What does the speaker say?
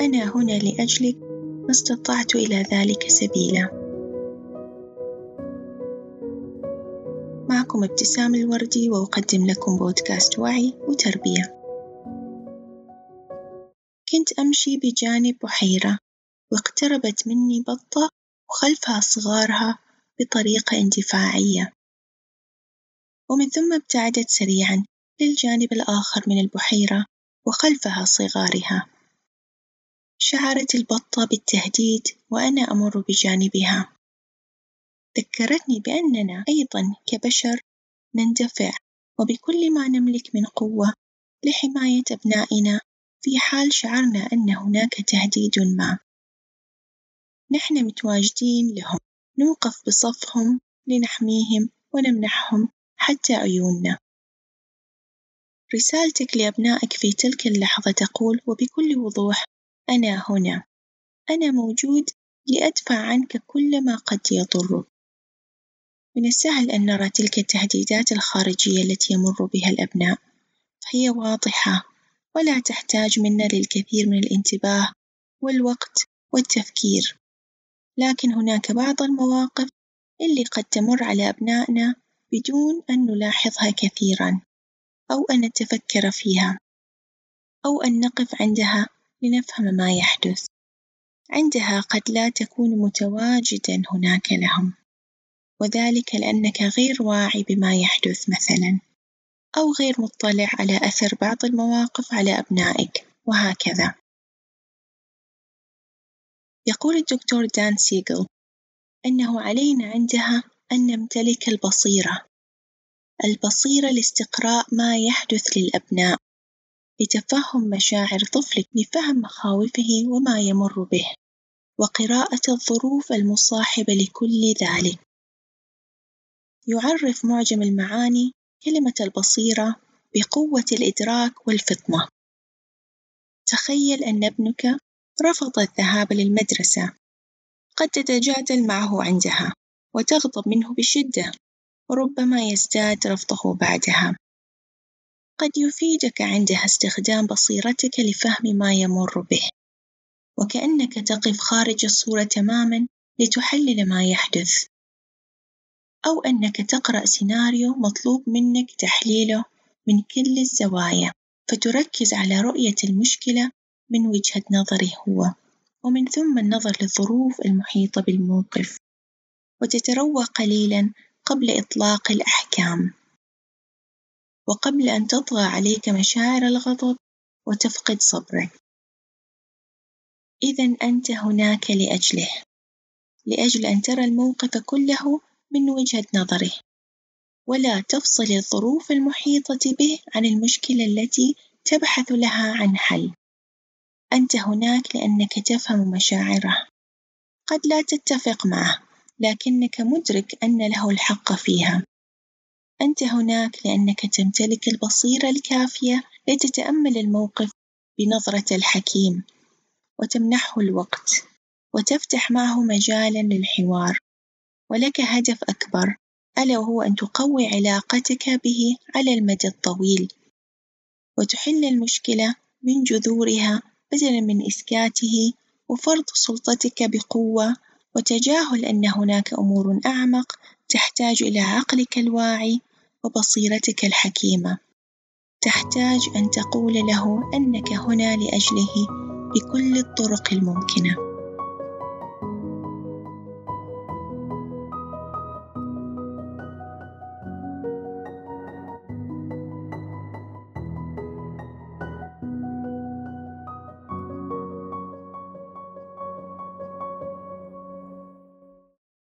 أنا هنا لأجلك ما استطعت إلى ذلك سبيلا. معكم ابتسام الوردي وأقدم لكم بودكاست وعي وتربية. كنت أمشي بجانب بحيرة واقتربت مني بطة وخلفها صغارها بطريقة اندفاعية. ومن ثم ابتعدت سريعًا للجانب الآخر من البحيرة وخلفها صغارها. شعرت البطة بالتهديد وأنا أمر بجانبها. ذكرتني بأننا أيضًا كبشر نندفع وبكل ما نملك من قوة لحماية أبنائنا في حال شعرنا أن هناك تهديد ما. نحن متواجدين لهم نوقف بصفهم لنحميهم ونمنحهم حتى عيوننا. رسالتك لأبنائك في تلك اللحظة تقول وبكل وضوح أنا هنا. أنا موجود لأدفع عنك كل ما قد يضرك. من السهل أن نرى تلك التهديدات الخارجية التي يمر بها الأبناء. فهي واضحة ولا تحتاج منا للكثير من الانتباه والوقت والتفكير. لكن هناك بعض المواقف اللي قد تمر على أبنائنا بدون أن نلاحظها كثيرًا أو أن نتفكر فيها أو أن نقف عندها لنفهم ما يحدث. عندها قد لا تكون متواجدًا هناك لهم. وذلك لأنك غير واعي بما يحدث مثلًا. أو غير مطلع على أثر بعض المواقف على أبنائك. وهكذا. يقول الدكتور دان سيغل أنه علينا عندها أن نمتلك البصيرة. البصيرة لاستقراء ما يحدث للأبناء. لتفهم مشاعر طفلك لفهم مخاوفه وما يمر به وقراءة الظروف المصاحبة لكل ذلك. يعرف معجم المعاني كلمة البصيرة بقوة الإدراك والفطنة. تخيل أن ابنك رفض الذهاب للمدرسة. قد تتجادل معه عندها وتغضب منه بشدة وربما يزداد رفضه بعدها. قد يفيدك عندها استخدام بصيرتك لفهم ما يمر به وكأنك تقف خارج الصورة تمامًا لتحلل ما يحدث أو أنك تقرأ سيناريو مطلوب منك تحليله من كل الزوايا فتركز على رؤية المشكلة من وجهة نظره هو ومن ثم النظر للظروف المحيطة بالموقف وتتروى قليلًا قبل إطلاق الأحكام. وقبل أن تطغى عليك مشاعر الغضب وتفقد صبرك. إذا أنت هناك لأجله لأجل أن ترى الموقف كله من وجهة نظره. ولا تفصل الظروف المحيطة به عن المشكلة التي تبحث لها عن حل. أنت هناك لأنك تفهم مشاعره. قد لا تتفق معه لكنك مدرك أن له الحق فيها. أنت هناك لأنك تمتلك البصيرة الكافية لتتأمل الموقف بنظرة الحكيم وتمنحه الوقت وتفتح معه مجالًا للحوار. ولك هدف أكبر ألا وهو أن تقوي علاقتك به على المدى الطويل. وتحل المشكلة من جذورها بدلًا من إسكاته وفرض سلطتك بقوة. وتجاهل أن هناك أمور أعمق تحتاج إلى عقلك الواعي وبصيرتك الحكيمة. تحتاج أن تقول له أنك هنا لأجله بكل الطرق الممكنة.